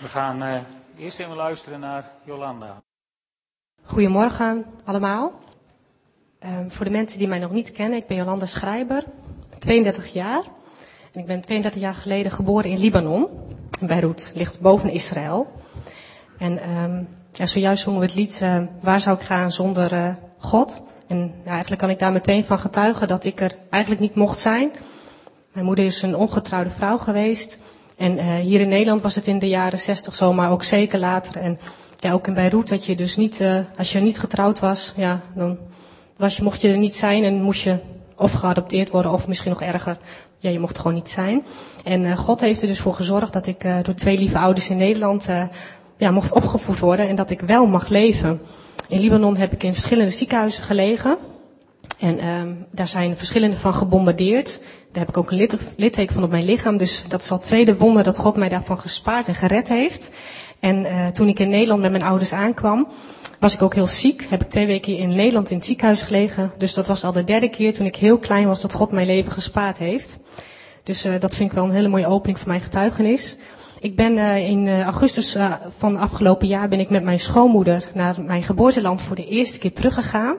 We gaan uh, eerst even luisteren naar Jolanda. Goedemorgen allemaal. Um, voor de mensen die mij nog niet kennen, ik ben Jolanda Schrijber, 32 jaar. En ik ben 32 jaar geleden geboren in Libanon. Beirut ligt boven Israël. En ja, zojuist zongen we het lied uh, Waar zou ik gaan zonder uh, God? En ja, eigenlijk kan ik daar meteen van getuigen dat ik er eigenlijk niet mocht zijn. Mijn moeder is een ongetrouwde vrouw geweest. En uh, hier in Nederland was het in de jaren 60 zo, maar ook zeker later. En ja, ook in Beirut dat je dus niet, uh, als je niet getrouwd was, ja, dan was je, mocht je er niet zijn en moest je of geadopteerd worden of misschien nog erger. Ja, je mocht gewoon niet zijn. En uh, God heeft er dus voor gezorgd dat ik door twee lieve ouders in Nederland ja, mocht opgevoed worden en dat ik wel mag leven. In Libanon heb ik in verschillende ziekenhuizen gelegen. En um, daar zijn verschillende van gebombardeerd. Daar heb ik ook een litteken van op mijn lichaam. Dus dat is al het tweede wonder dat God mij daarvan gespaard en gered heeft. En uh, toen ik in Nederland met mijn ouders aankwam, was ik ook heel ziek. Heb ik twee weken in Nederland in het ziekenhuis gelegen. Dus dat was al de derde keer toen ik heel klein was dat God mijn leven gespaard heeft. Dus uh, dat vind ik wel een hele mooie opening van mijn getuigenis. Ik ben uh, in augustus van afgelopen jaar ben ik met mijn schoonmoeder naar mijn geboorteland voor de eerste keer teruggegaan.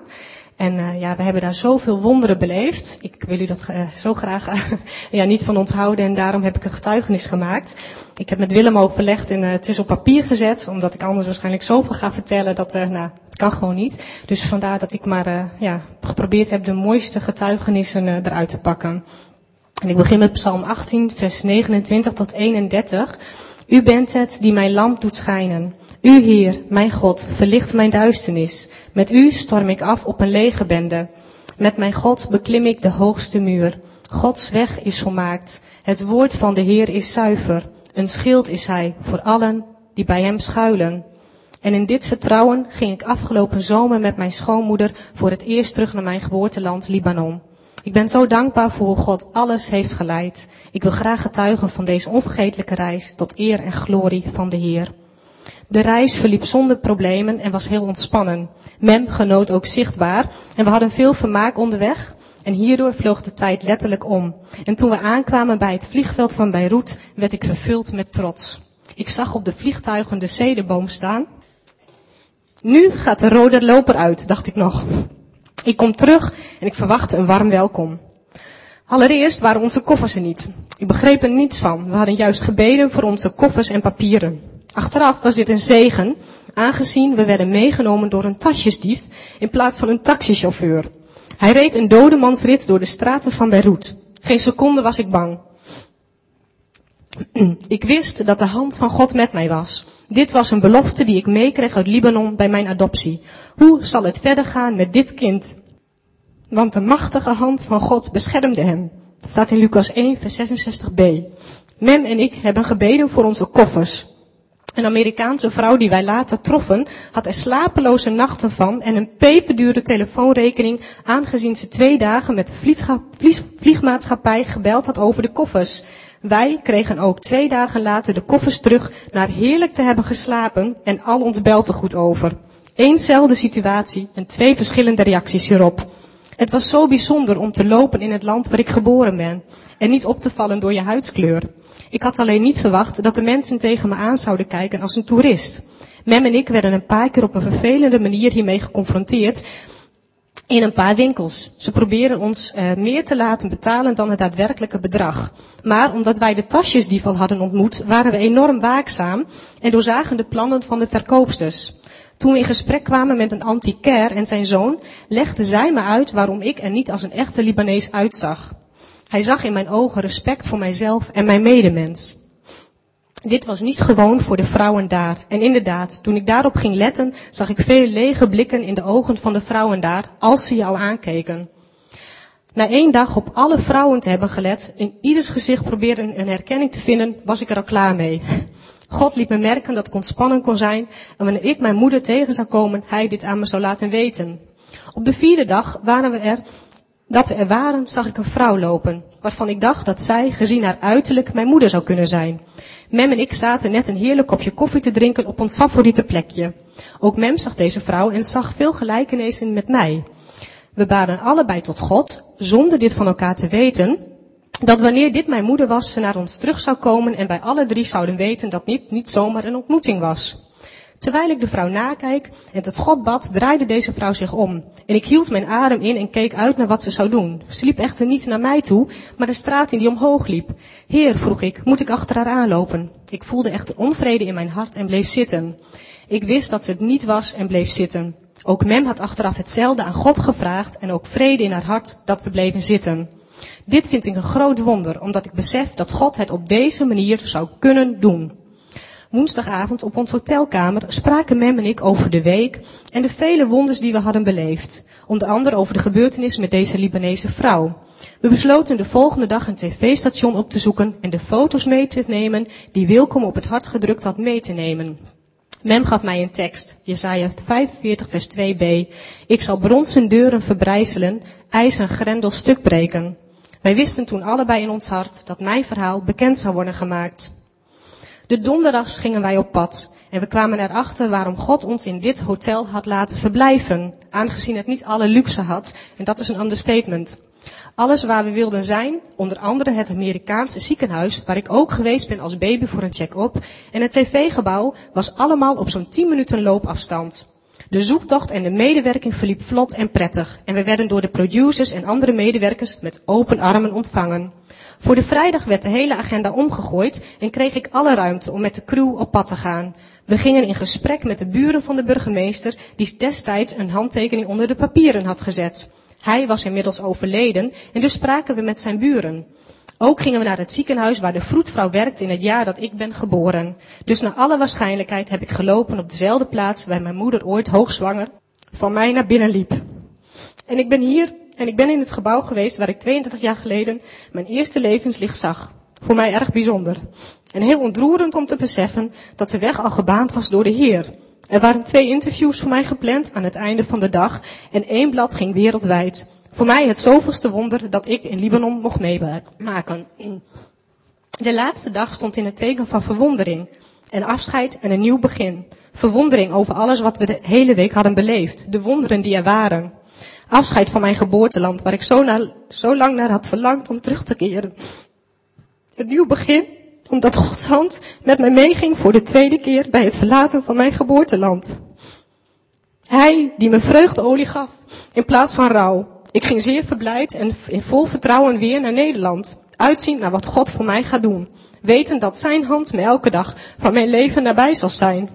En uh, ja, we hebben daar zoveel wonderen beleefd. Ik wil u dat uh, zo graag ja, niet van onthouden en daarom heb ik een getuigenis gemaakt. Ik heb met Willem overlegd en het is op papier gezet, omdat ik anders waarschijnlijk zoveel ga vertellen dat, nou, het kan gewoon niet. Dus vandaar dat ik maar ja, geprobeerd heb de mooiste getuigenissen eruit te pakken. En ik begin met Psalm 18, vers 29 tot 31. U bent het die mijn lamp doet schijnen. U, Heer, mijn God, verlicht mijn duisternis. Met u storm ik af op een legerbende. Met mijn God beklim ik de hoogste muur. Gods weg is volmaakt. Het woord van de Heer is zuiver. Een schild is hij voor allen die bij hem schuilen. En in dit vertrouwen ging ik afgelopen zomer met mijn schoonmoeder voor het eerst terug naar mijn geboorteland Libanon. Ik ben zo dankbaar voor hoe God alles heeft geleid. Ik wil graag getuigen van deze onvergetelijke reis tot eer en glorie van de Heer. De reis verliep zonder problemen en was heel ontspannen. Mem genoot ook zichtbaar en we hadden veel vermaak onderweg. En hierdoor vloog de tijd letterlijk om. En toen we aankwamen bij het vliegveld van Beirut, werd ik vervuld met trots. Ik zag op de vliegtuigen de zederboom staan. Nu gaat de rode loper uit, dacht ik nog. Ik kom terug en ik verwachtte een warm welkom. Allereerst waren onze koffers er niet. Ik begreep er niets van. We hadden juist gebeden voor onze koffers en papieren. Achteraf was dit een zegen, aangezien we werden meegenomen door een tasjesdief in plaats van een taxichauffeur. Hij reed een dodemansrit door de straten van Beirut. Geen seconde was ik bang. Ik wist dat de hand van God met mij was. Dit was een belofte die ik meekreeg uit Libanon bij mijn adoptie. Hoe zal het verder gaan met dit kind? Want de machtige hand van God beschermde hem. Dat staat in Lucas 1, vers 66b. Mem en ik hebben gebeden voor onze koffers. Een Amerikaanse vrouw die wij later troffen, had er slapeloze nachten van en een peperdure telefoonrekening, aangezien ze twee dagen met de vliegmaatschappij gebeld had over de koffers. Wij kregen ook twee dagen later de koffers terug naar heerlijk te hebben geslapen en al ons beltegoed over. Eenzelfde situatie en twee verschillende reacties hierop. Het was zo bijzonder om te lopen in het land waar ik geboren ben en niet op te vallen door je huidskleur. Ik had alleen niet verwacht dat de mensen tegen me aan zouden kijken als een toerist. Mem en ik werden een paar keer op een vervelende manier hiermee geconfronteerd in een paar winkels. Ze probeerden ons uh, meer te laten betalen dan het daadwerkelijke bedrag. Maar omdat wij de tasjes die al hadden ontmoet, waren we enorm waakzaam en doorzagen de plannen van de verkoopsters. Toen we in gesprek kwamen met een antiquair en zijn zoon, legde zij me uit waarom ik er niet als een echte Libanees uitzag. Hij zag in mijn ogen respect voor mijzelf en mijn medemens. Dit was niet gewoon voor de vrouwen daar. En inderdaad, toen ik daarop ging letten, zag ik veel lege blikken in de ogen van de vrouwen daar, als ze je al aankeken. Na één dag op alle vrouwen te hebben gelet, in ieders gezicht probeerde een herkenning te vinden, was ik er al klaar mee. God liet me merken dat ik ontspannen kon zijn en wanneer ik mijn moeder tegen zou komen, hij dit aan me zou laten weten. Op de vierde dag waren we er, dat we er waren, zag ik een vrouw lopen, waarvan ik dacht dat zij, gezien haar uiterlijk, mijn moeder zou kunnen zijn. Mem en ik zaten net een heerlijk kopje koffie te drinken op ons favoriete plekje. Ook Mem zag deze vrouw en zag veel gelijkenissen met mij. We baden allebei tot God, zonder dit van elkaar te weten. Dat wanneer dit mijn moeder was, ze naar ons terug zou komen en bij alle drie zouden weten dat dit niet zomaar een ontmoeting was. Terwijl ik de vrouw nakijk en tot God bad, draaide deze vrouw zich om. En ik hield mijn adem in en keek uit naar wat ze zou doen. Ze liep echter niet naar mij toe, maar de straat in die omhoog liep. Heer, vroeg ik, moet ik achter haar aanlopen? Ik voelde echter onvrede in mijn hart en bleef zitten. Ik wist dat ze het niet was en bleef zitten. Ook Mem had achteraf hetzelfde aan God gevraagd en ook vrede in haar hart dat we bleven zitten. Dit vind ik een groot wonder, omdat ik besef dat God het op deze manier zou kunnen doen. Woensdagavond op ons hotelkamer spraken Mem en ik over de week en de vele wonders die we hadden beleefd. Onder andere over de gebeurtenis met deze Libanese vrouw. We besloten de volgende dag een tv-station op te zoeken en de foto's mee te nemen die Wilkom op het hart gedrukt had mee te nemen. Mem gaf mij een tekst, Jesaja 45 vers 2b. Ik zal bronzen deuren verbrijzelen, ijs en grendel stuk breken. Wij wisten toen allebei in ons hart dat mijn verhaal bekend zou worden gemaakt. De donderdags gingen wij op pad en we kwamen erachter waarom God ons in dit hotel had laten verblijven, aangezien het niet alle luxe had, en dat is een understatement. Alles waar we wilden zijn, onder andere het Amerikaanse ziekenhuis, waar ik ook geweest ben als baby voor een check-up, en het tv-gebouw, was allemaal op zo'n 10 minuten loopafstand. De zoektocht en de medewerking verliep vlot en prettig, en we werden door de producers en andere medewerkers met open armen ontvangen. Voor de vrijdag werd de hele agenda omgegooid en kreeg ik alle ruimte om met de crew op pad te gaan. We gingen in gesprek met de buren van de burgemeester, die destijds een handtekening onder de papieren had gezet. Hij was inmiddels overleden en dus spraken we met zijn buren. Ook gingen we naar het ziekenhuis waar de vroedvrouw werkt in het jaar dat ik ben geboren. Dus naar alle waarschijnlijkheid heb ik gelopen op dezelfde plaats waar mijn moeder ooit hoogzwanger van mij naar binnen liep. En ik ben hier en ik ben in het gebouw geweest waar ik 32 jaar geleden mijn eerste levenslicht zag. Voor mij erg bijzonder. En heel ontroerend om te beseffen dat de weg al gebaand was door de Heer. Er waren twee interviews voor mij gepland aan het einde van de dag en één blad ging wereldwijd. Voor mij het zoveelste wonder dat ik in Libanon mocht meemaken. De laatste dag stond in het teken van verwondering. En afscheid en een nieuw begin. Verwondering over alles wat we de hele week hadden beleefd. De wonderen die er waren. Afscheid van mijn geboorteland, waar ik zo, zo lang naar had verlangd om terug te keren. Een nieuw begin, omdat Gods hand met mij meeging voor de tweede keer bij het verlaten van mijn geboorteland. Hij die me vreugdeolie gaf in plaats van rouw. Ik ging zeer verblijd en in vol vertrouwen weer naar Nederland. Uitziend naar wat God voor mij gaat doen. Wetend dat zijn hand me elke dag van mijn leven nabij zal zijn.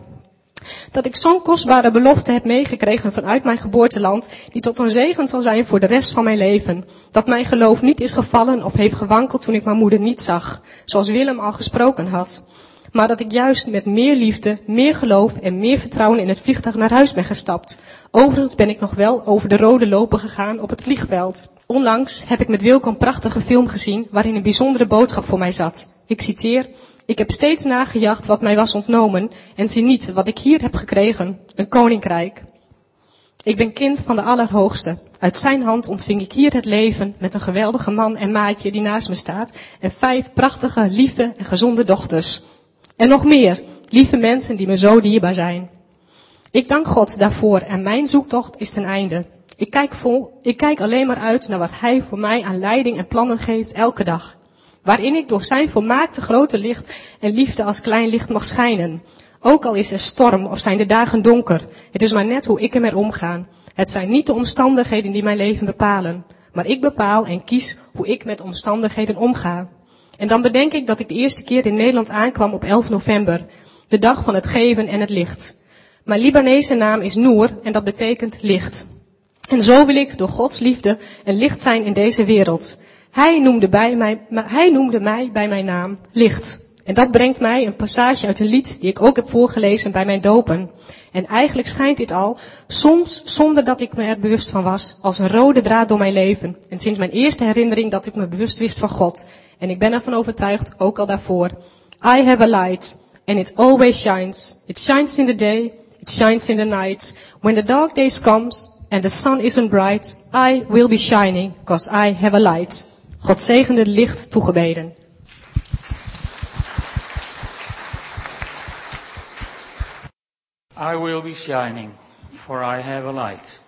Dat ik zo'n kostbare belofte heb meegekregen vanuit mijn geboorteland, die tot een zegen zal zijn voor de rest van mijn leven. Dat mijn geloof niet is gevallen of heeft gewankeld toen ik mijn moeder niet zag, zoals Willem al gesproken had. Maar dat ik juist met meer liefde, meer geloof en meer vertrouwen in het vliegtuig naar huis ben gestapt. Overigens ben ik nog wel over de rode lopen gegaan op het vliegveld. Onlangs heb ik met Wilco een prachtige film gezien waarin een bijzondere boodschap voor mij zat. Ik citeer, ik heb steeds nagejacht wat mij was ontnomen en zie niet wat ik hier heb gekregen, een koninkrijk. Ik ben kind van de Allerhoogste. Uit zijn hand ontving ik hier het leven met een geweldige man en maatje die naast me staat en vijf prachtige, lieve en gezonde dochters. En nog meer, lieve mensen die me zo dierbaar zijn. Ik dank God daarvoor en mijn zoektocht is ten einde. Ik kijk, vol, ik kijk alleen maar uit naar wat Hij voor mij aan leiding en plannen geeft elke dag waarin ik door zijn volmaakte grote licht en liefde als klein licht mag schijnen. Ook al is er storm of zijn de dagen donker, het is maar net hoe ik ermee omga. Het zijn niet de omstandigheden die mijn leven bepalen, maar ik bepaal en kies hoe ik met omstandigheden omga. En dan bedenk ik dat ik de eerste keer in Nederland aankwam op 11 november, de dag van het geven en het licht. Mijn Libanese naam is Noor en dat betekent licht. En zo wil ik door Gods liefde een licht zijn in deze wereld. Hij noemde, bij mij, hij noemde mij bij mijn naam licht. En dat brengt mij een passage uit een lied die ik ook heb voorgelezen bij mijn dopen. En eigenlijk schijnt dit al, soms zonder dat ik me er bewust van was, als een rode draad door mijn leven. En sinds mijn eerste herinnering dat ik me bewust wist van God. En ik ben ervan overtuigd, ook al daarvoor. I have a light, and it always shines. It shines in the day, it shines in the night. When the dark days comes, and the sun isn't bright, I will be shining, cause I have a light. God zegende licht toegebeden. I will be shining, for I have a light.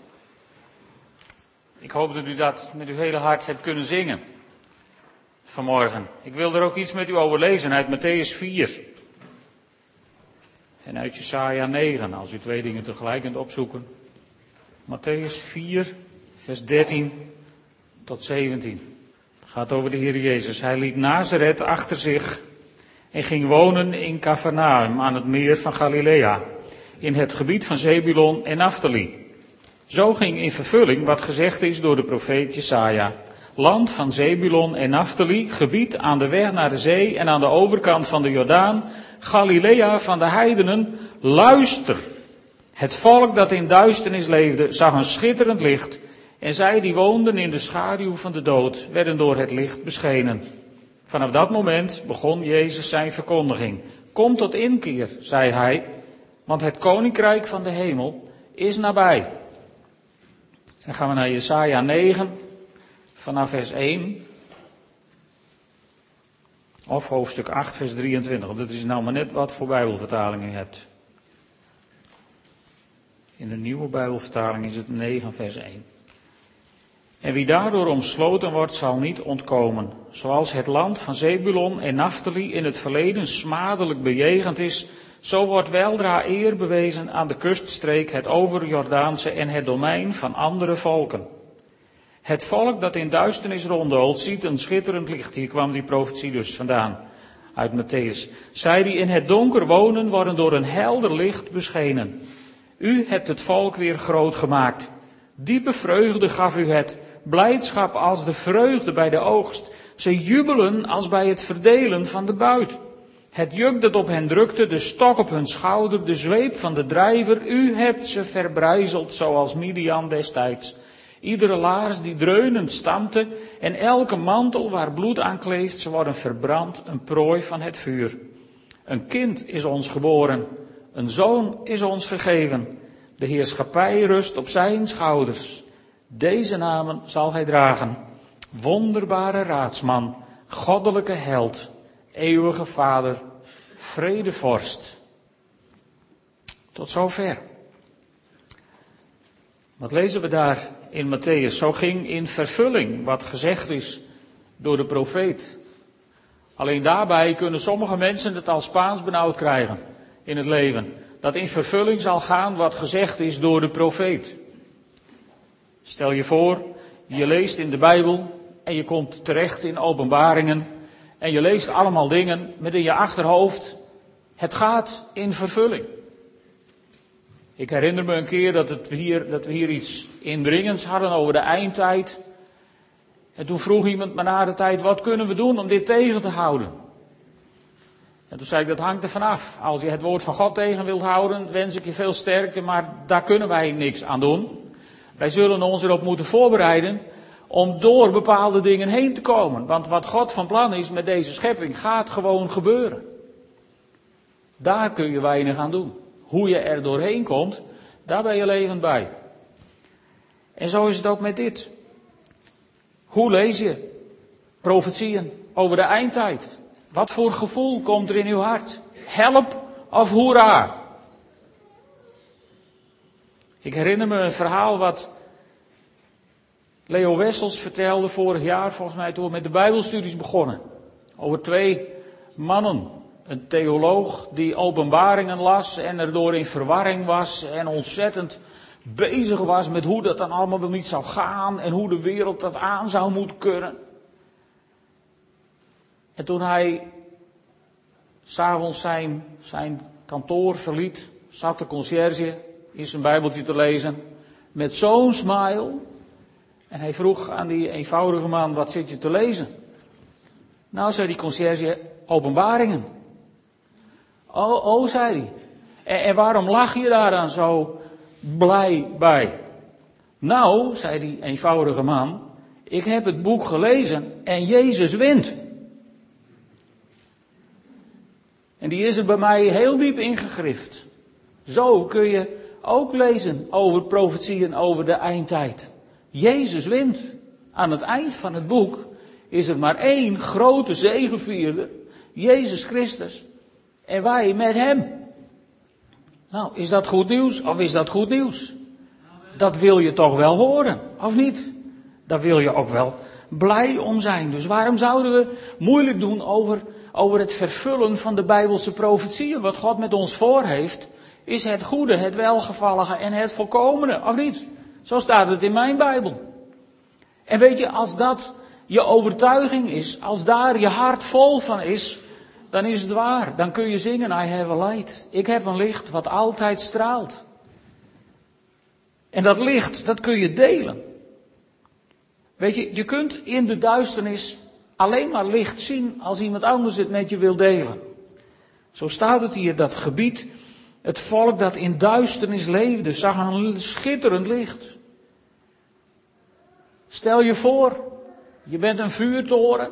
Ik hoop dat u dat met uw hele hart hebt kunnen zingen. vanmorgen. Ik wil er ook iets met u over lezen uit Matthäus 4. En uit Jesaja 9, als u twee dingen tegelijk kunt opzoeken. Matthäus 4, vers 13 tot 17. Het gaat over de Heer Jezus. Hij liet Nazareth achter zich en ging wonen in Capernaum aan het meer van Galilea, in het gebied van Zebulon en Naphtali. Zo ging in vervulling wat gezegd is door de profeet Jesaja. Land van Zebulon en Naphtali, gebied aan de weg naar de zee en aan de overkant van de Jordaan, Galilea van de heidenen, luister. Het volk dat in duisternis leefde, zag een schitterend licht. En zij die woonden in de schaduw van de dood, werden door het licht beschenen. Vanaf dat moment begon Jezus zijn verkondiging. Kom tot inkeer, zei hij, want het koninkrijk van de hemel is nabij. En dan gaan we naar Jesaja 9, vanaf vers 1. Of hoofdstuk 8, vers 23. Dat is nou maar net wat voor Bijbelvertalingen je hebt. In de nieuwe Bijbelvertaling is het 9, vers 1. En wie daardoor omsloten wordt, zal niet ontkomen. Zoals het land van Zebulon en Naphtali in het verleden smadelijk bejegend is, zo wordt weldra eer bewezen aan de kuststreek, het overjordaanse en het domein van andere volken. Het volk dat in duisternis ronddolt, ziet een schitterend licht. Hier kwam die profetie dus vandaan, uit Matthäus. Zij die in het donker wonen, worden door een helder licht beschenen. U hebt het volk weer groot gemaakt. Diepe vreugde gaf u het, blijdschap als de vreugde bij de oogst. Ze jubelen als bij het verdelen van de buit. Het juk dat op hen drukte, de stok op hun schouder, de zweep van de drijver, u hebt ze verbrijzeld zoals Midian destijds. Iedere laars die dreunend stampte en elke mantel waar bloed aan kleeft, ze worden verbrand, een prooi van het vuur. Een kind is ons geboren, een zoon is ons gegeven. De heerschappij rust op zijn schouders. Deze namen zal hij dragen. Wonderbare raadsman, goddelijke held, eeuwige vader, vredevorst. Tot zover. Wat lezen we daar in Matthäus? Zo ging in vervulling wat gezegd is door de profeet. Alleen daarbij kunnen sommige mensen het al Spaans benauwd krijgen in het leven. Dat in vervulling zal gaan wat gezegd is door de profeet. Stel je voor, je leest in de Bijbel en je komt terecht in openbaringen en je leest allemaal dingen met in je achterhoofd, het gaat in vervulling. Ik herinner me een keer dat, het hier, dat we hier iets indringends hadden over de eindtijd. En toen vroeg iemand me na de tijd, wat kunnen we doen om dit tegen te houden? En toen zei ik, dat hangt er vanaf. Als je het woord van God tegen wilt houden, wens ik je veel sterkte, maar daar kunnen wij niks aan doen. Wij zullen ons erop moeten voorbereiden om door bepaalde dingen heen te komen. Want wat God van plan is met deze schepping, gaat gewoon gebeuren. Daar kun je weinig aan doen. Hoe je er doorheen komt, daar ben je levend bij. En zo is het ook met dit. Hoe lees je profetieën over de eindtijd? Wat voor gevoel komt er in uw hart? Help of hoera? Ik herinner me een verhaal wat Leo Wessels vertelde vorig jaar, volgens mij toen we met de Bijbelstudies begonnen. Over twee mannen. Een theoloog die openbaringen las en erdoor in verwarring was en ontzettend bezig was met hoe dat dan allemaal wel niet zou gaan en hoe de wereld dat aan zou moeten kunnen. En toen hij s'avonds zijn, zijn kantoor verliet, zat de conciërge in zijn Bijbeltje te lezen met zo'n smile. En hij vroeg aan die eenvoudige man, wat zit je te lezen? Nou, zei die conciërge, openbaringen. Oh, oh, zei hij. En, waarom lach je daar dan zo blij bij? Nou, zei die eenvoudige man, ik heb het boek gelezen en Jezus wint. En die is er bij mij heel diep ingegrift. Zo kun je ook lezen over profetieën over de eindtijd. Jezus wint. Aan het eind van het boek is er maar één grote zegevierder, Jezus Christus. En wij met hem. Nou, is dat goed nieuws of is dat goed nieuws? Dat wil je toch wel horen, of niet? Dat wil je ook wel blij om zijn. Dus waarom zouden we moeilijk doen over, over het vervullen van de Bijbelse profetieën? Wat God met ons voor heeft, is het goede, het welgevallige en het volkomene, of niet? Zo staat het in mijn Bijbel. En weet je, als dat je overtuiging is, als daar je hart vol van is, dan is het waar. Dan kun je zingen, I have a light. Ik heb een licht wat altijd straalt. En dat licht, dat kun je delen. Weet je, je kunt in de duisternis alleen maar licht zien als iemand anders het met je wil delen. Zo staat het hier, dat gebied, het volk dat in duisternis leefde, zag een schitterend licht. Stel je voor, je bent een vuurtoren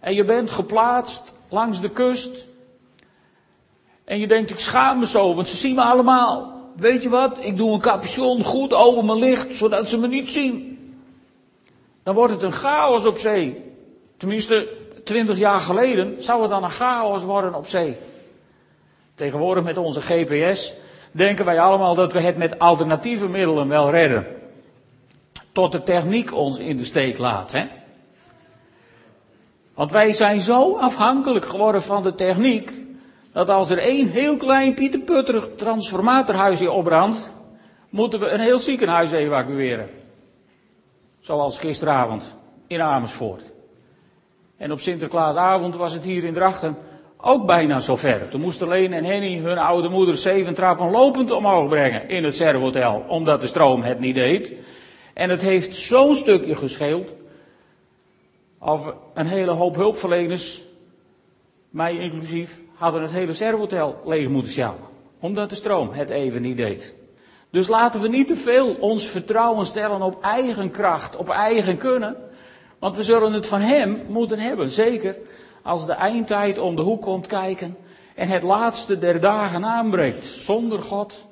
en je bent geplaatst langs de kust. En je denkt, ik schaam me zo, want ze zien me allemaal. Weet je wat, ik doe een capuchon goed over mijn licht, zodat ze me niet zien. Dan wordt het een chaos op zee. Tenminste, twintig jaar geleden zou het dan een chaos worden op zee. Tegenwoordig met onze GPS denken wij allemaal dat we het met alternatieve middelen wel redden. Tot de techniek ons in de steek laat. Hè? Want wij zijn zo afhankelijk geworden van de techniek, dat als er één heel klein pieterputterig transformatorhuisje opbrandt, moeten we een heel ziekenhuis evacueren. Zoals gisteravond in Amersfoort. En op Sinterklaasavond was het hier in Drachten ook bijna zover. Toen moesten Leen en Henny hun oude moeder zeven trappen lopend omhoog brengen in het Servotel, omdat de stroom het niet deed. En het heeft zo'n stukje gescheeld of een hele hoop hulpverleners, mij inclusief, hadden het hele servotel leeg moeten sjouwen. Omdat de stroom het even niet deed. Dus laten we niet te veel ons vertrouwen stellen op eigen kracht, op eigen kunnen. Want we zullen het van Hem moeten hebben. Zeker als de eindtijd om de hoek komt kijken en het laatste der dagen aanbreekt. Zonder God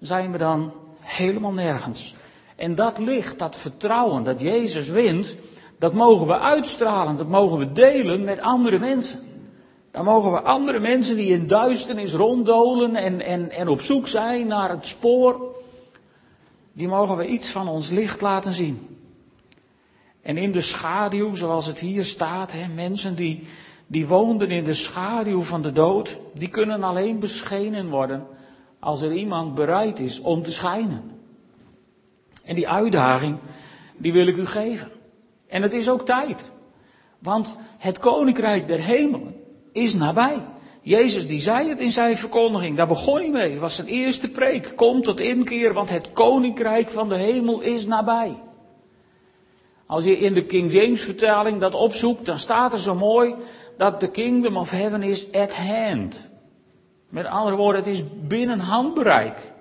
zijn we dan helemaal nergens. En dat licht, dat vertrouwen dat Jezus wint, dat mogen we uitstralen, dat mogen we delen met andere mensen. Dan mogen we andere mensen die in duisternis ronddolen en, en, en op zoek zijn naar het spoor, die mogen we iets van ons licht laten zien. En in de schaduw, zoals het hier staat, hè, mensen die, die woonden in de schaduw van de dood, die kunnen alleen beschenen worden als er iemand bereid is om te schijnen. En die uitdaging, die wil ik u geven. En het is ook tijd. Want het koninkrijk der hemelen is nabij. Jezus die zei het in zijn verkondiging, daar begon hij mee. Het was zijn eerste preek. Kom tot inkeer, want het koninkrijk van de hemel is nabij. Als je in de King James vertaling dat opzoekt, dan staat er zo mooi dat de kingdom of heaven is at hand. Met andere woorden, het is binnen handbereik.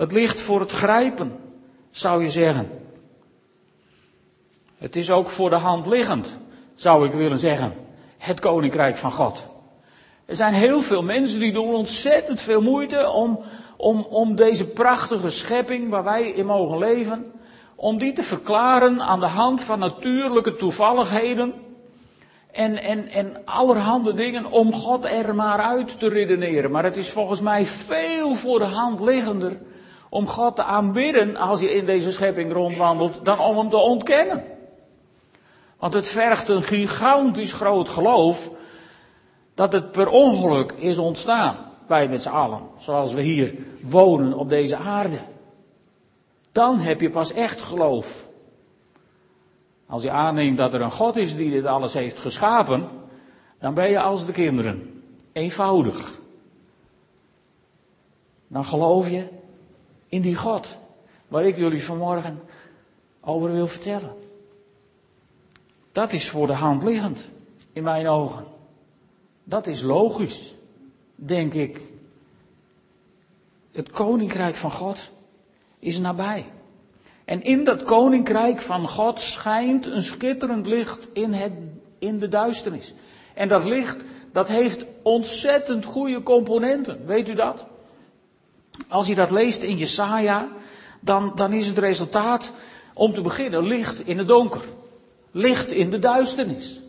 Het ligt voor het grijpen, zou je zeggen. Het is ook voor de hand liggend, zou ik willen zeggen. Het koninkrijk van God. Er zijn heel veel mensen die doen ontzettend veel moeite om, om, om deze prachtige schepping waar wij in mogen leven, om die te verklaren aan de hand van natuurlijke toevalligheden en, en, en allerhande dingen om God er maar uit te redeneren. Maar het is volgens mij veel voor de hand liggender om God te aanbidden als je in deze schepping rondwandelt, dan om hem te ontkennen. Want het vergt een gigantisch groot geloof dat het per ongeluk is ontstaan. Wij met z'n allen, zoals we hier wonen op deze aarde. Dan heb je pas echt geloof. Als je aanneemt dat er een God is die dit alles heeft geschapen, dan ben je als de kinderen. Eenvoudig. Dan geloof je in die God waar ik jullie vanmorgen over wil vertellen. Dat is voor de hand liggend, in mijn ogen. Dat is logisch, denk ik. Het koninkrijk van God is nabij. En in dat koninkrijk van God schijnt een schitterend licht in, het, in de duisternis. En dat licht, dat heeft ontzettend goede componenten. Weet u dat? Als je dat leest in Jesaja, dan, dan is het resultaat, om te beginnen, licht in het donker licht in de duisternis.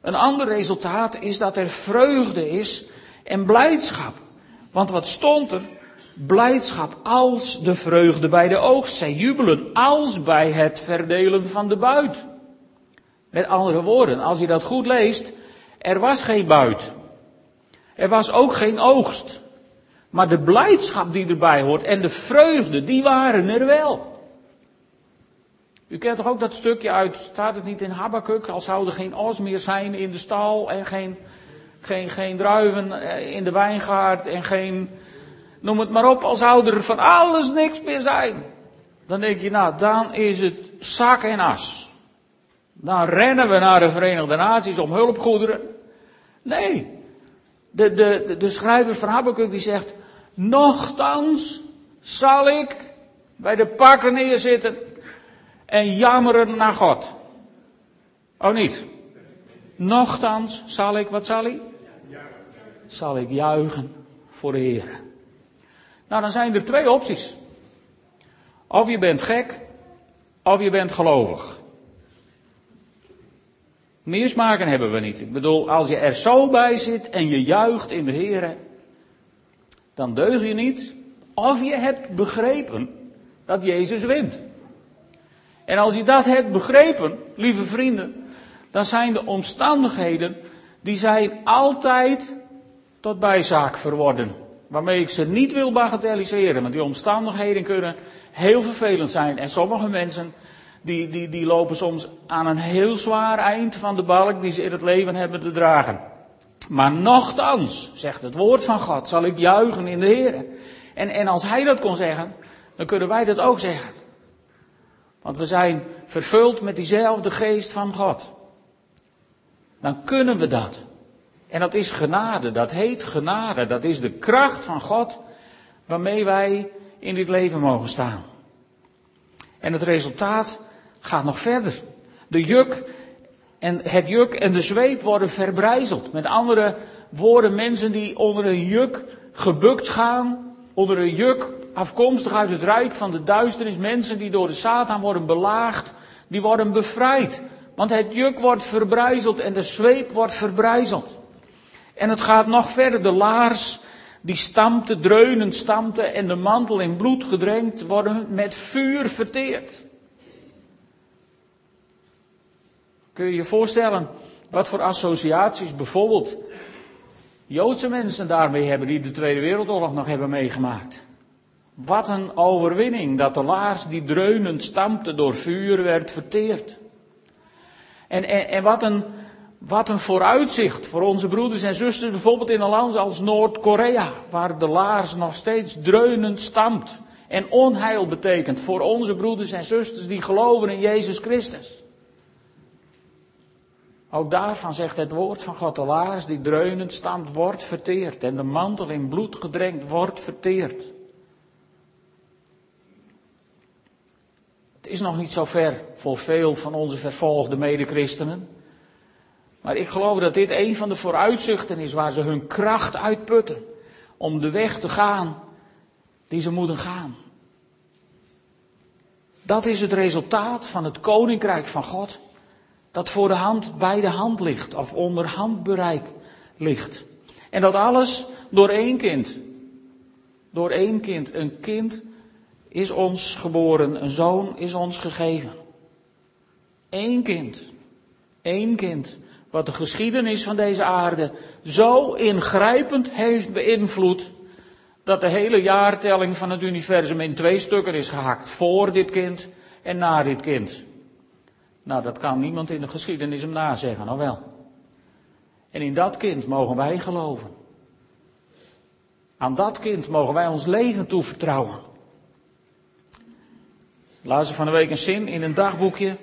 Een ander resultaat is dat er vreugde is en blijdschap. Want wat stond er? blijdschap als de vreugde bij de oogst. Zij jubelen als bij het verdelen van de buit. Met andere woorden, als je dat goed leest, er was geen buit. Er was ook geen oogst. Maar de blijdschap die erbij hoort en de vreugde, die waren er wel. U kent toch ook dat stukje uit, staat het niet in Habakkuk, als zou er geen os meer zijn in de stal en geen, geen, geen druiven eh, in de wijngaard en geen, noem het maar op, als zou er van alles niks meer zijn. Dan denk je, nou, dan is het zak en as. Dan rennen we naar de Verenigde Naties om hulpgoederen. Nee. De, de, de, de schrijver van Habakkuk die zegt, nochtans zal ik bij de pakken neerzitten en jammeren naar God. Oh niet? Nochtans zal ik, wat zal ik? Zal ik juichen voor de Heer. Nou, dan zijn er twee opties. Of je bent gek, of je bent gelovig. Meer smaken hebben we niet. Ik bedoel, als je er zo bij zit en je juicht in de Heer, dan deug je niet. Of je hebt begrepen dat Jezus wint. En als je dat hebt begrepen, lieve vrienden, dan zijn de omstandigheden, die zijn altijd tot bijzaak verworden. Waarmee ik ze niet wil bagatelliseren, want die omstandigheden kunnen heel vervelend zijn. En sommige mensen, die, die, die lopen soms aan een heel zwaar eind van de balk die ze in het leven hebben te dragen. Maar nochtans, zegt het woord van God, zal ik juichen in de Heer. En, en als hij dat kon zeggen, dan kunnen wij dat ook zeggen. Want we zijn vervuld met diezelfde geest van God. Dan kunnen we dat. En dat is genade, dat heet genade, dat is de kracht van God waarmee wij in dit leven mogen staan. En het resultaat gaat nog verder. De juk en het juk en de zweep worden verbrijzeld. Met andere woorden, mensen die onder een juk gebukt gaan, onder een juk afkomstig uit het rijk van de duisternis, mensen die door de Satan worden belaagd, die worden bevrijd. Want het juk wordt verbrijzeld en de zweep wordt verbrijzeld. En het gaat nog verder. De laars die stampte, dreunend stampte en de mantel in bloed gedrenkt worden met vuur verteerd. Kun je je voorstellen wat voor associaties bijvoorbeeld Joodse mensen daarmee hebben die de Tweede Wereldoorlog nog hebben meegemaakt? Wat een overwinning dat de laars die dreunend stampte door vuur werd verteerd. En, en, en wat, een, wat een vooruitzicht voor onze broeders en zusters, bijvoorbeeld in een land als Noord-Korea, waar de laars nog steeds dreunend stampt en onheil betekent voor onze broeders en zusters die geloven in Jezus Christus. Ook daarvan zegt het woord van God, de laars die dreunend stampt, wordt verteerd en de mantel in bloed gedrenkt wordt verteerd. Het is nog niet zo ver voor veel van onze vervolgde medechristenen. Maar ik geloof dat dit een van de vooruitzichten is waar ze hun kracht uitputten om de weg te gaan die ze moeten gaan. Dat is het resultaat van het koninkrijk van God, dat voor de hand, bij de hand ligt, of onder handbereik ligt. En dat alles door één kind. Door één kind. Een kind is ons geboren, een zoon is ons gegeven. Eén kind. Eén kind. Wat de geschiedenis van deze aarde zo ingrijpend heeft beïnvloed. Dat de hele jaartelling van het universum in twee stukken is gehakt. Voor dit kind en na dit kind. Nou, dat kan niemand in de geschiedenis hem nazeggen, of wel? En in dat kind mogen wij geloven. Aan dat kind mogen wij ons leven toevertrouwen. Laat ze van de week een zin in een dagboekje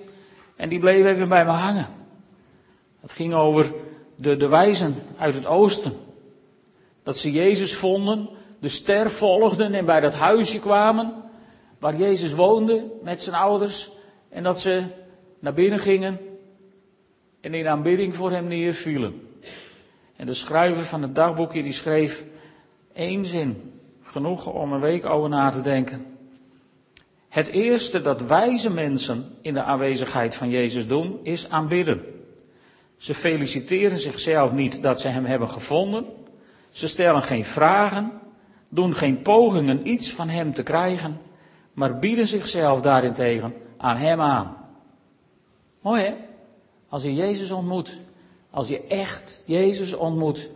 en die bleef even bij me hangen. Het ging over de, de wijzen uit het oosten. Dat ze Jezus vonden, de ster volgden en bij dat huisje kwamen waar Jezus woonde met zijn ouders. En dat ze naar binnen gingen en in aanbidding voor hem neervielen. En de schrijver van het dagboekje die schreef één zin, genoeg om een week over na te denken. Het eerste dat wijze mensen in de aanwezigheid van Jezus doen, is aanbidden. Ze feliciteren zichzelf niet dat ze hem hebben gevonden. Ze stellen geen vragen. doen geen pogingen iets van hem te krijgen, maar bieden zichzelf daarentegen aan hem aan. Mooi hè? Als je Jezus ontmoet, als je echt Jezus ontmoet,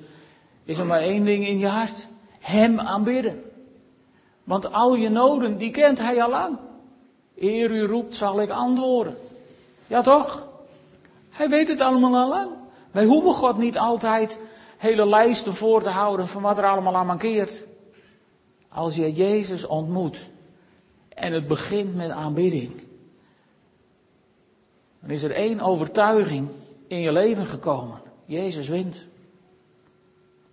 is er maar één ding in je hart. Hem aanbidden. Want al je noden, die kent hij al lang. Eer u roept, zal ik antwoorden. Ja toch? Hij weet het allemaal al lang. Wij hoeven God niet altijd hele lijsten voor te houden van wat er allemaal aan mankeert. Als je Jezus ontmoet en het begint met aanbidding, dan is er één overtuiging in je leven gekomen. Jezus wint.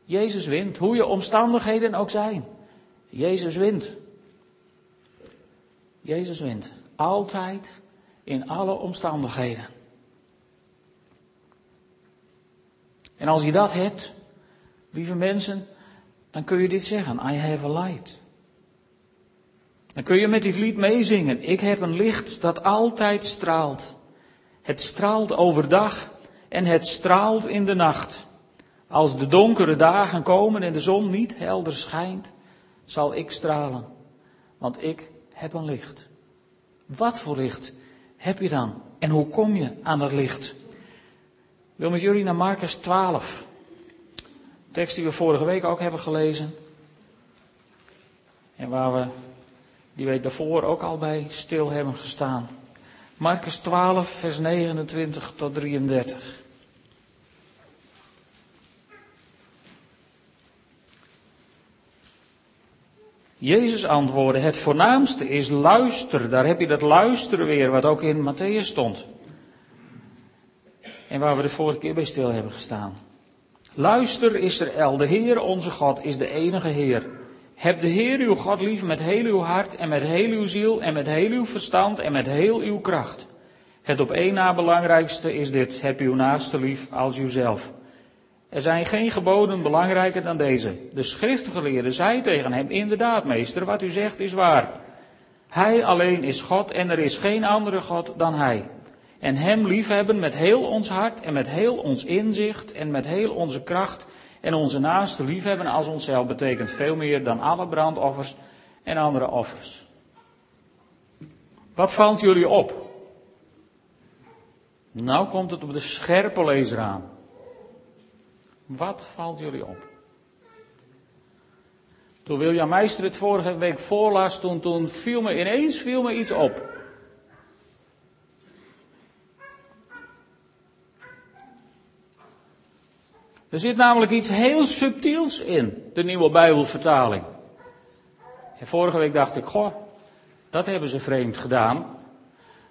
Jezus wint, hoe je omstandigheden ook zijn. Jezus wint. Jezus wint. Altijd, in alle omstandigheden. En als je dat hebt, lieve mensen, dan kun je dit zeggen. I have a light. Dan kun je met dit lied meezingen. Ik heb een licht dat altijd straalt. Het straalt overdag en het straalt in de nacht. Als de donkere dagen komen en de zon niet helder schijnt, zal ik stralen. Want ik heb een licht. Wat voor licht heb je dan? En hoe kom je aan dat licht? Ik wil met jullie naar Marcus 12. Tekst die we vorige week ook hebben gelezen. En waar we die week daarvoor ook al bij stil hebben gestaan. Marcus 12, vers 29 tot 33. Jezus antwoordde, het voornaamste is luister. Daar heb je dat luisteren weer, wat ook in Matthäus stond. En waar we de vorige keer bij stil hebben gestaan. Luister Israël, de Heer onze God is de enige Heer. Heb de Heer uw God lief met heel uw hart en met heel uw ziel en met heel uw verstand en met heel uw kracht. Het op één na belangrijkste is dit, heb uw naaste lief als uzelf. Er zijn geen geboden belangrijker dan deze. De schriftgeleerde zei tegen hem, inderdaad meester, wat u zegt is waar. Hij alleen is God en er is geen andere God dan Hij. En Hem liefhebben met heel ons hart en met heel ons inzicht en met heel onze kracht en onze naaste liefhebben als onszelf betekent veel meer dan alle brandoffers en andere offers. Wat valt jullie op? Nou komt het op de scherpe lezer aan. Wat valt jullie op? Toen William Meister het vorige week voorlas, toen, toen viel me ineens viel me iets op. Er zit namelijk iets heel subtiels in, de nieuwe Bijbelvertaling. En vorige week dacht ik, goh, dat hebben ze vreemd gedaan.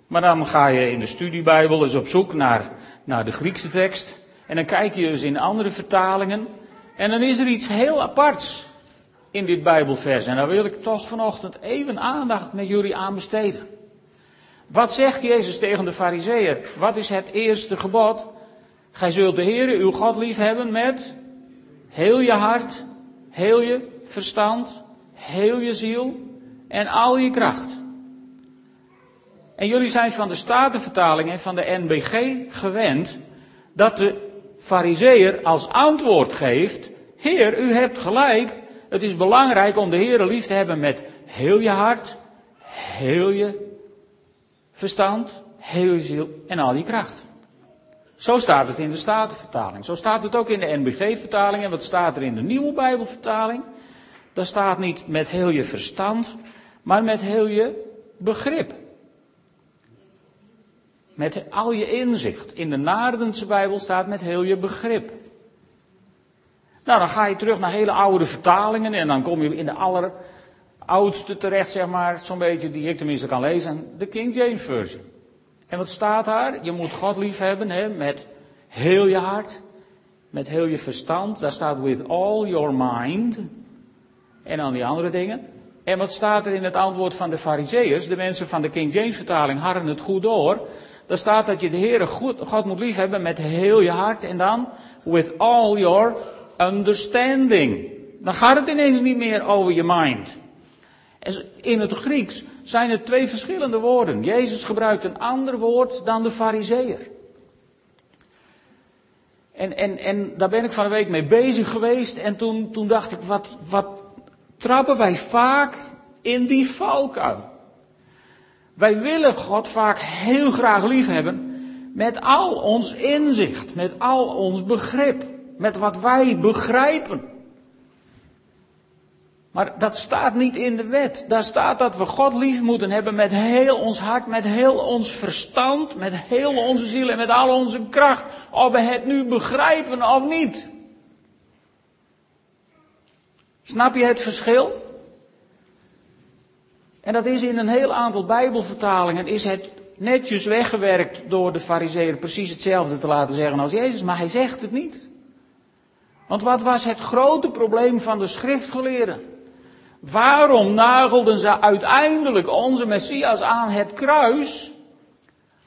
Maar dan ga je in de studiebijbel eens op zoek naar, naar de Griekse tekst. En dan kijk je eens in andere vertalingen. En dan is er iets heel aparts in dit Bijbelvers. En daar wil ik toch vanochtend even aandacht met jullie aan besteden. Wat zegt Jezus tegen de Fariseeër? Wat is het eerste gebod? Gij zult de Heere uw God lief hebben met heel je hart, heel je verstand, heel je ziel en al je kracht. En jullie zijn van de Statenvertaling en van de NBG gewend dat de Fariseer als antwoord geeft: Heer, u hebt gelijk. Het is belangrijk om de Heer lief te hebben met heel je hart, heel je verstand, heel je ziel en al je kracht. Zo staat het in de Statenvertaling. Zo staat het ook in de NBG-vertaling. En wat staat er in de Nieuwe Bijbelvertaling? Daar staat niet met heel je verstand, maar met heel je begrip. Met al je inzicht. In de Naardense Bijbel staat met heel je begrip. Nou, dan ga je terug naar hele oude vertalingen en dan kom je in de alleroudste terecht, zeg maar, zo'n beetje, die ik tenminste kan lezen, de King James Version. En wat staat daar? Je moet God lief hebben hè, met heel je hart, met heel je verstand. Daar staat with all your mind. En dan die andere dingen. En wat staat er in het antwoord van de Farizeeërs? De mensen van de King James vertaling hadden het goed door. Daar staat dat je de Heere God moet lief hebben met heel je hart. En dan with all your understanding. Dan gaat het ineens niet meer over je mind. In het Grieks zijn het twee verschillende woorden. Jezus gebruikt een ander woord dan de Fariseer. En, en, en daar ben ik van de week mee bezig geweest. En toen, toen dacht ik, wat, wat trappen wij vaak in die valkuil. Wij willen God vaak heel graag lief hebben met al ons inzicht, met al ons begrip, met wat wij begrijpen. Maar dat staat niet in de wet. Daar staat dat we God lief moeten hebben met heel ons hart, met heel ons verstand, met heel onze ziel en met al onze kracht. Of we het nu begrijpen of niet. Snap je het verschil? En dat is in een heel aantal Bijbelvertalingen is het netjes weggewerkt door de fariseeën precies hetzelfde te laten zeggen als Jezus, maar hij zegt het niet. Want wat was het grote probleem van de schriftgeleerden? Waarom nagelden ze uiteindelijk onze Messias aan het kruis?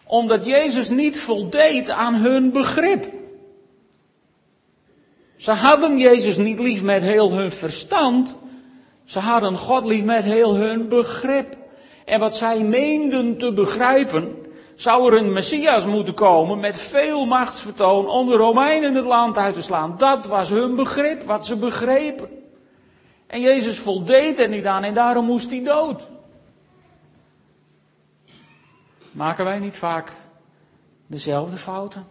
Omdat Jezus niet voldeed aan hun begrip. Ze hadden Jezus niet lief met heel hun verstand. Ze hadden God lief met heel hun begrip. En wat zij meenden te begrijpen, zou er een Messias moeten komen met veel machtsvertoon om de Romeinen het land uit te slaan. Dat was hun begrip, wat ze begrepen. En Jezus voldeed er niet aan en daarom moest hij dood. Maken wij niet vaak dezelfde fouten?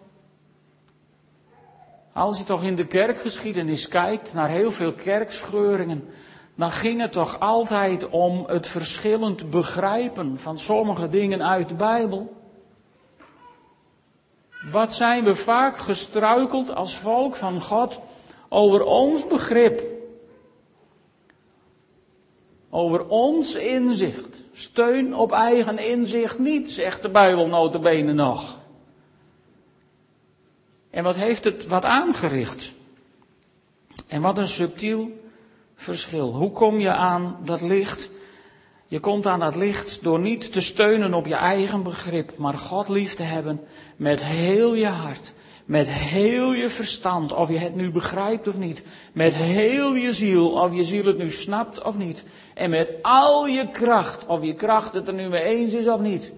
Als je toch in de kerkgeschiedenis kijkt naar heel veel kerkscheuringen, dan ging het toch altijd om het verschillend begrijpen van sommige dingen uit de Bijbel. Wat zijn we vaak gestruikeld als volk van God over ons begrip? Over ons inzicht. Steun op eigen inzicht niet, zegt de Bijbel notabene nog. En wat heeft het wat aangericht? En wat een subtiel verschil. Hoe kom je aan dat licht? Je komt aan dat licht door niet te steunen op je eigen begrip, maar God lief te hebben met heel je hart, met heel je verstand, of je het nu begrijpt of niet, met heel je ziel, of je ziel het nu snapt of niet, en met al je kracht, of je kracht het er nu mee eens is of niet.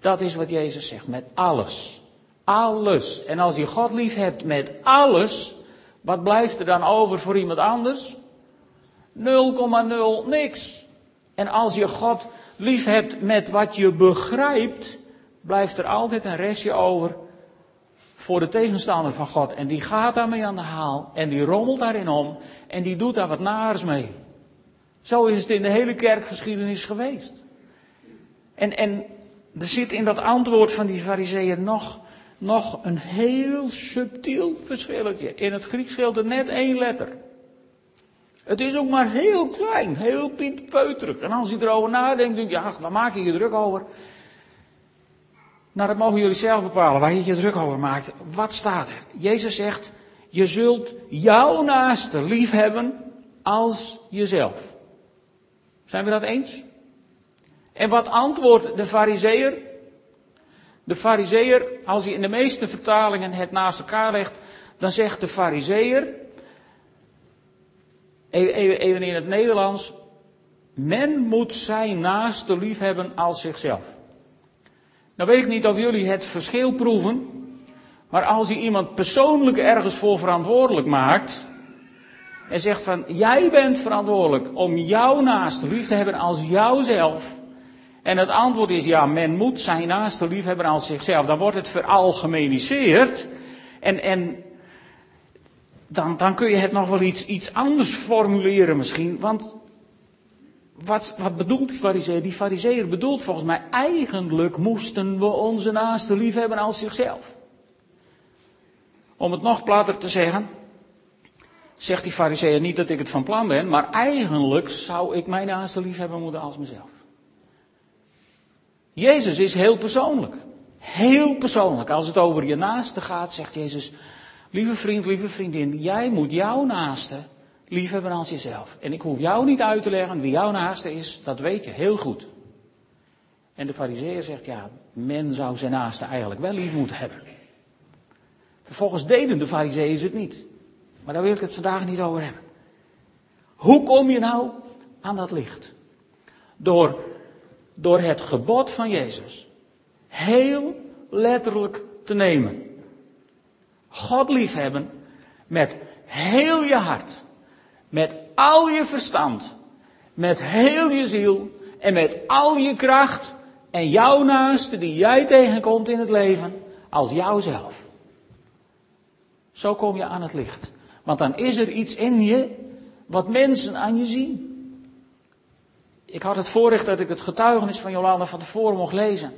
Dat is wat Jezus zegt, met alles. Alles. En als je God lief hebt met alles, wat blijft er dan over voor iemand anders? 0,0 niks. En als je God lief hebt met wat je begrijpt, blijft er altijd een restje over voor de tegenstander van God. En die gaat daarmee aan de haal en die rommelt daarin om en die doet daar wat naars mee. Zo is het in de hele kerkgeschiedenis geweest. En, en er zit in dat antwoord van die fariseeën nog, nog een heel subtiel verschilletje. In het Grieks scheelt er net één letter. Het is ook maar heel klein, heel pietpeuterig. En als je erover nadenkt, denk je, ja, waar maak je je druk over? Nou, dat mogen jullie zelf bepalen, waar je je druk over maakt. Wat staat er? Jezus zegt, je zult jouw naaste lief hebben als jezelf. Zijn we dat eens? En wat antwoordt de fariseer? De fariseer, als hij in de meeste vertalingen het naast elkaar legt, dan zegt de fariseer, even in het Nederlands, men moet zijn naaste lief hebben als zichzelf. Nou weet ik niet of jullie het verschil proeven, maar als je iemand persoonlijk ergens voor verantwoordelijk maakt, en zegt van, jij bent verantwoordelijk om jouw naaste lief te hebben als jouzelf. En het antwoord is, ja, men moet zijn naaste lief hebben als zichzelf. Dan wordt het veralgemeniseerd. En, en dan, dan kun je het nog wel iets, iets anders formuleren misschien. Want wat, wat bedoelt die fariseer? Die fariseer bedoelt volgens mij, eigenlijk moesten we onze naaste lief hebben als zichzelf. Om het nog platter te zeggen, zegt die fariseer niet dat ik het van plan ben, maar eigenlijk zou ik mijn naaste lief hebben moeten als mezelf. Jezus is heel persoonlijk. Heel persoonlijk. Als het over je naaste gaat, zegt Jezus, lieve vriend, lieve vriendin, jij moet jouw naaste lief hebben als jezelf. En ik hoef jou niet uit te leggen wie jouw naaste is, dat weet je heel goed. En de fariseer zegt, ja, men zou zijn naaste eigenlijk wel lief moeten hebben. Vervolgens deden de fariseeën het niet. Maar daar wil ik het vandaag niet over hebben. Hoe kom je nou aan dat licht? Door, door het gebod van Jezus heel letterlijk te nemen. God liefhebben met heel je hart, met al je verstand, met heel je ziel en met al je kracht en jouw naaste die jij tegenkomt in het leven als jouzelf. Zo kom je aan het licht. Want dan is er iets in je wat mensen aan je zien. Ik had het voorrecht dat ik het getuigenis van Jolanda van tevoren mocht lezen.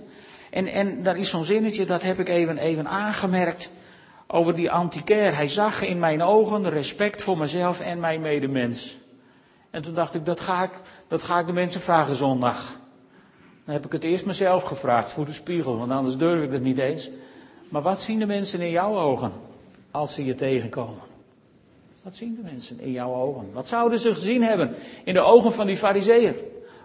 En, en daar is zo'n zinnetje, dat heb ik even, even aangemerkt over die antiquair. Hij zag in mijn ogen respect voor mezelf en mijn medemens. En toen dacht ik, dat ga ik, dat ga ik de mensen vragen zondag. Dan heb ik het eerst mezelf gevraagd voor de spiegel, want anders durf ik dat niet eens. Maar wat zien de mensen in jouw ogen als ze je tegenkomen? Wat zien de mensen in jouw ogen? Wat zouden ze gezien hebben in de ogen van die fariseer?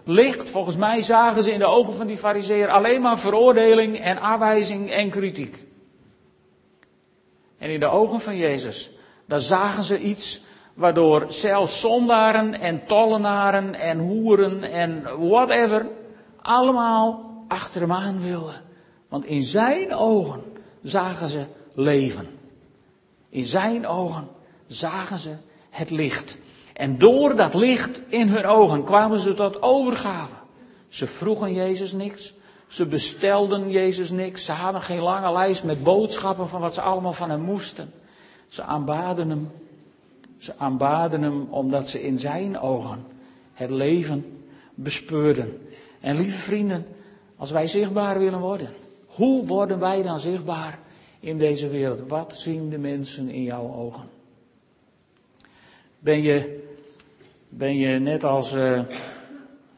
Licht, volgens mij zagen ze in de ogen van die fariseer alleen maar veroordeling en aanwijzing en kritiek. En in de ogen van Jezus, daar zagen ze iets waardoor zelfs zondaren en tollenaren en hoeren en whatever allemaal achter hem aan wilden. Want in zijn ogen zagen ze leven. In zijn ogen zagen ze het licht. En door dat licht in hun ogen kwamen ze tot overgave. Ze vroegen Jezus niks. Ze bestelden Jezus niks. Ze hadden geen lange lijst met boodschappen van wat ze allemaal van hem moesten. Ze aanbaden hem. Ze aanbaden hem omdat ze in zijn ogen het leven bespeurden. En lieve vrienden, als wij zichtbaar willen worden, hoe worden wij dan zichtbaar in deze wereld? Wat zien de mensen in jouw ogen? Ben je, ben je net als uh,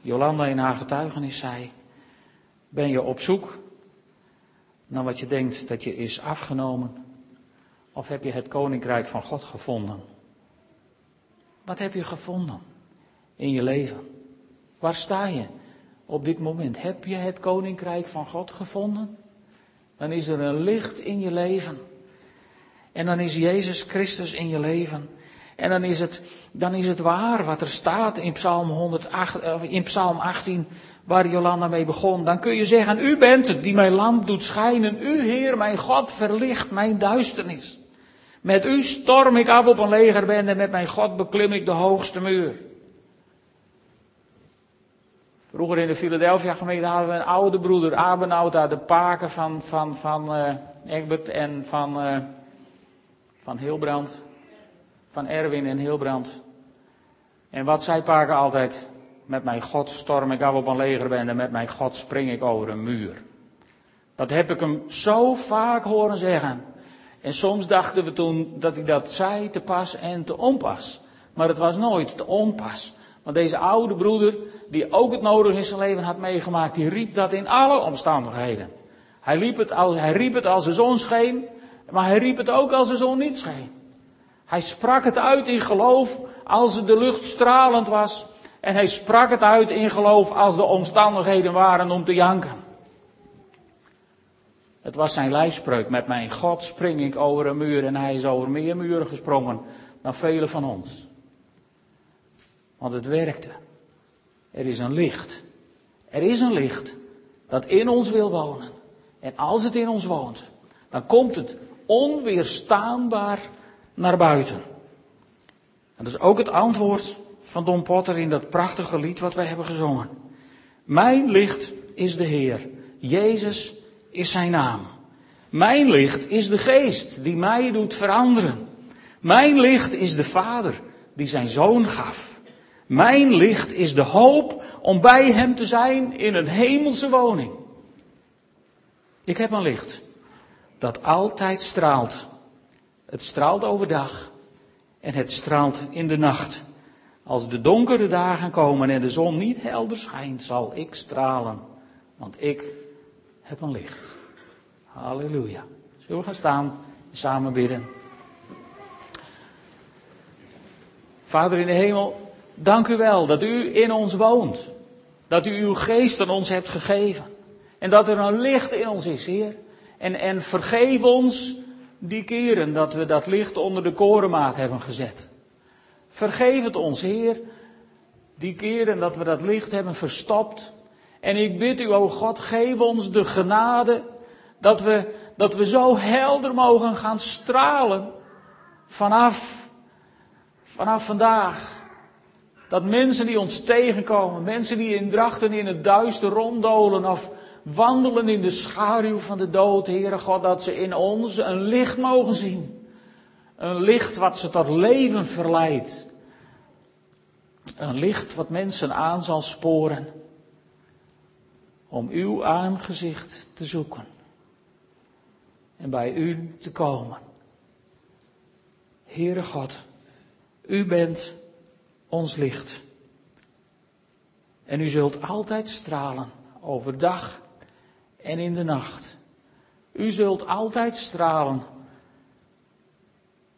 Jolanda in haar getuigenis zei, ben je op zoek naar wat je denkt dat je is afgenomen? Of heb je het koninkrijk van God gevonden? Wat heb je gevonden in je leven? Waar sta je op dit moment? Heb je het koninkrijk van God gevonden? Dan is er een licht in je leven. En dan is Jezus Christus in je leven. En dan is het, dan is het waar wat er staat in Psalm, 108, of in Psalm 18, waar Jolanda mee begon. Dan kun je zeggen, u bent het die mijn lamp doet schijnen. U, Heer, mijn God, verlicht mijn duisternis. Met u storm ik af op een legerbende en met mijn God beklim ik de hoogste muur. Vroeger in de Philadelphia gemeente hadden we een oude broeder, Abenauta, de paken van, van, van uh, Egbert en van, uh, van Hilbrand. Van Erwin en Hilbrand. En wat zei paken altijd? Met mijn God storm ik af op een legerbende, met mijn God spring ik over een muur. Dat heb ik hem zo vaak horen zeggen. En soms dachten we toen dat hij dat zei te pas en te onpas. Maar het was nooit te onpas. Want deze oude broeder, die ook het nodig in zijn leven had meegemaakt, die riep dat in alle omstandigheden. Hij, riep het als, hij riep het als de zon scheen, maar hij riep het ook als de zon niet scheen. Hij sprak het uit in geloof als de lucht stralend was. En hij sprak het uit in geloof als de omstandigheden waren om te janken. Het was zijn lijfspreuk. Met mijn God spring ik over een muur. En hij is over meer muren gesprongen dan velen van ons. Want het werkte. Er is een licht. Er is een licht dat in ons wil wonen. En als het in ons woont, dan komt het onweerstaanbaar naar buiten. En dat is ook het antwoord van Don Potter in dat prachtige lied wat wij hebben gezongen. Mijn licht is de Heer. Jezus is zijn naam. Mijn licht is de geest die mij doet veranderen. Mijn licht is de Vader die zijn zoon gaf. Mijn licht is de hoop om bij hem te zijn in een hemelse woning. Ik heb een licht dat altijd straalt. Het straalt overdag en het straalt in de nacht. Als de donkere dagen komen en de zon niet helder schijnt, zal ik stralen, want ik heb een licht. Halleluja. Zullen we gaan staan en samen bidden? Vader in de hemel, dank u wel dat u in ons woont. Dat u uw geest aan ons hebt gegeven. En dat er een licht in ons is, Heer. En, en vergeef ons die keren dat we dat licht onder de korenmaat hebben gezet. Vergeef het ons, Heer, die keren dat we dat licht hebben verstopt en ik bid u, o God, geef ons de genade dat we, dat we zo helder mogen gaan stralen vanaf, vanaf vandaag Dat mensen die ons tegenkomen, mensen die in drachten in het duister ronddolen of wandelen in de schaduw van de dood, Heere God, dat ze in ons een licht mogen zien. Een licht wat ze tot leven verleidt. Een licht wat mensen aan zal sporen om uw aangezicht te zoeken en bij u te komen. Heere God, u bent ons licht. En u zult altijd stralen, overdag en in de nacht. U zult altijd stralen,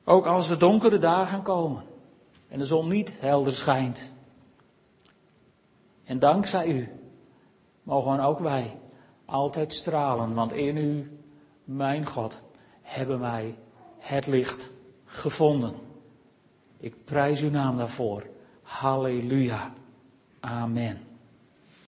ook als de donkere dagen komen en de zon niet helder schijnt. En dankzij u mogen ook wij altijd stralen, want in u, mijn God, hebben wij het licht gevonden. Ik prijs uw naam daarvoor. Halleluja. Amen.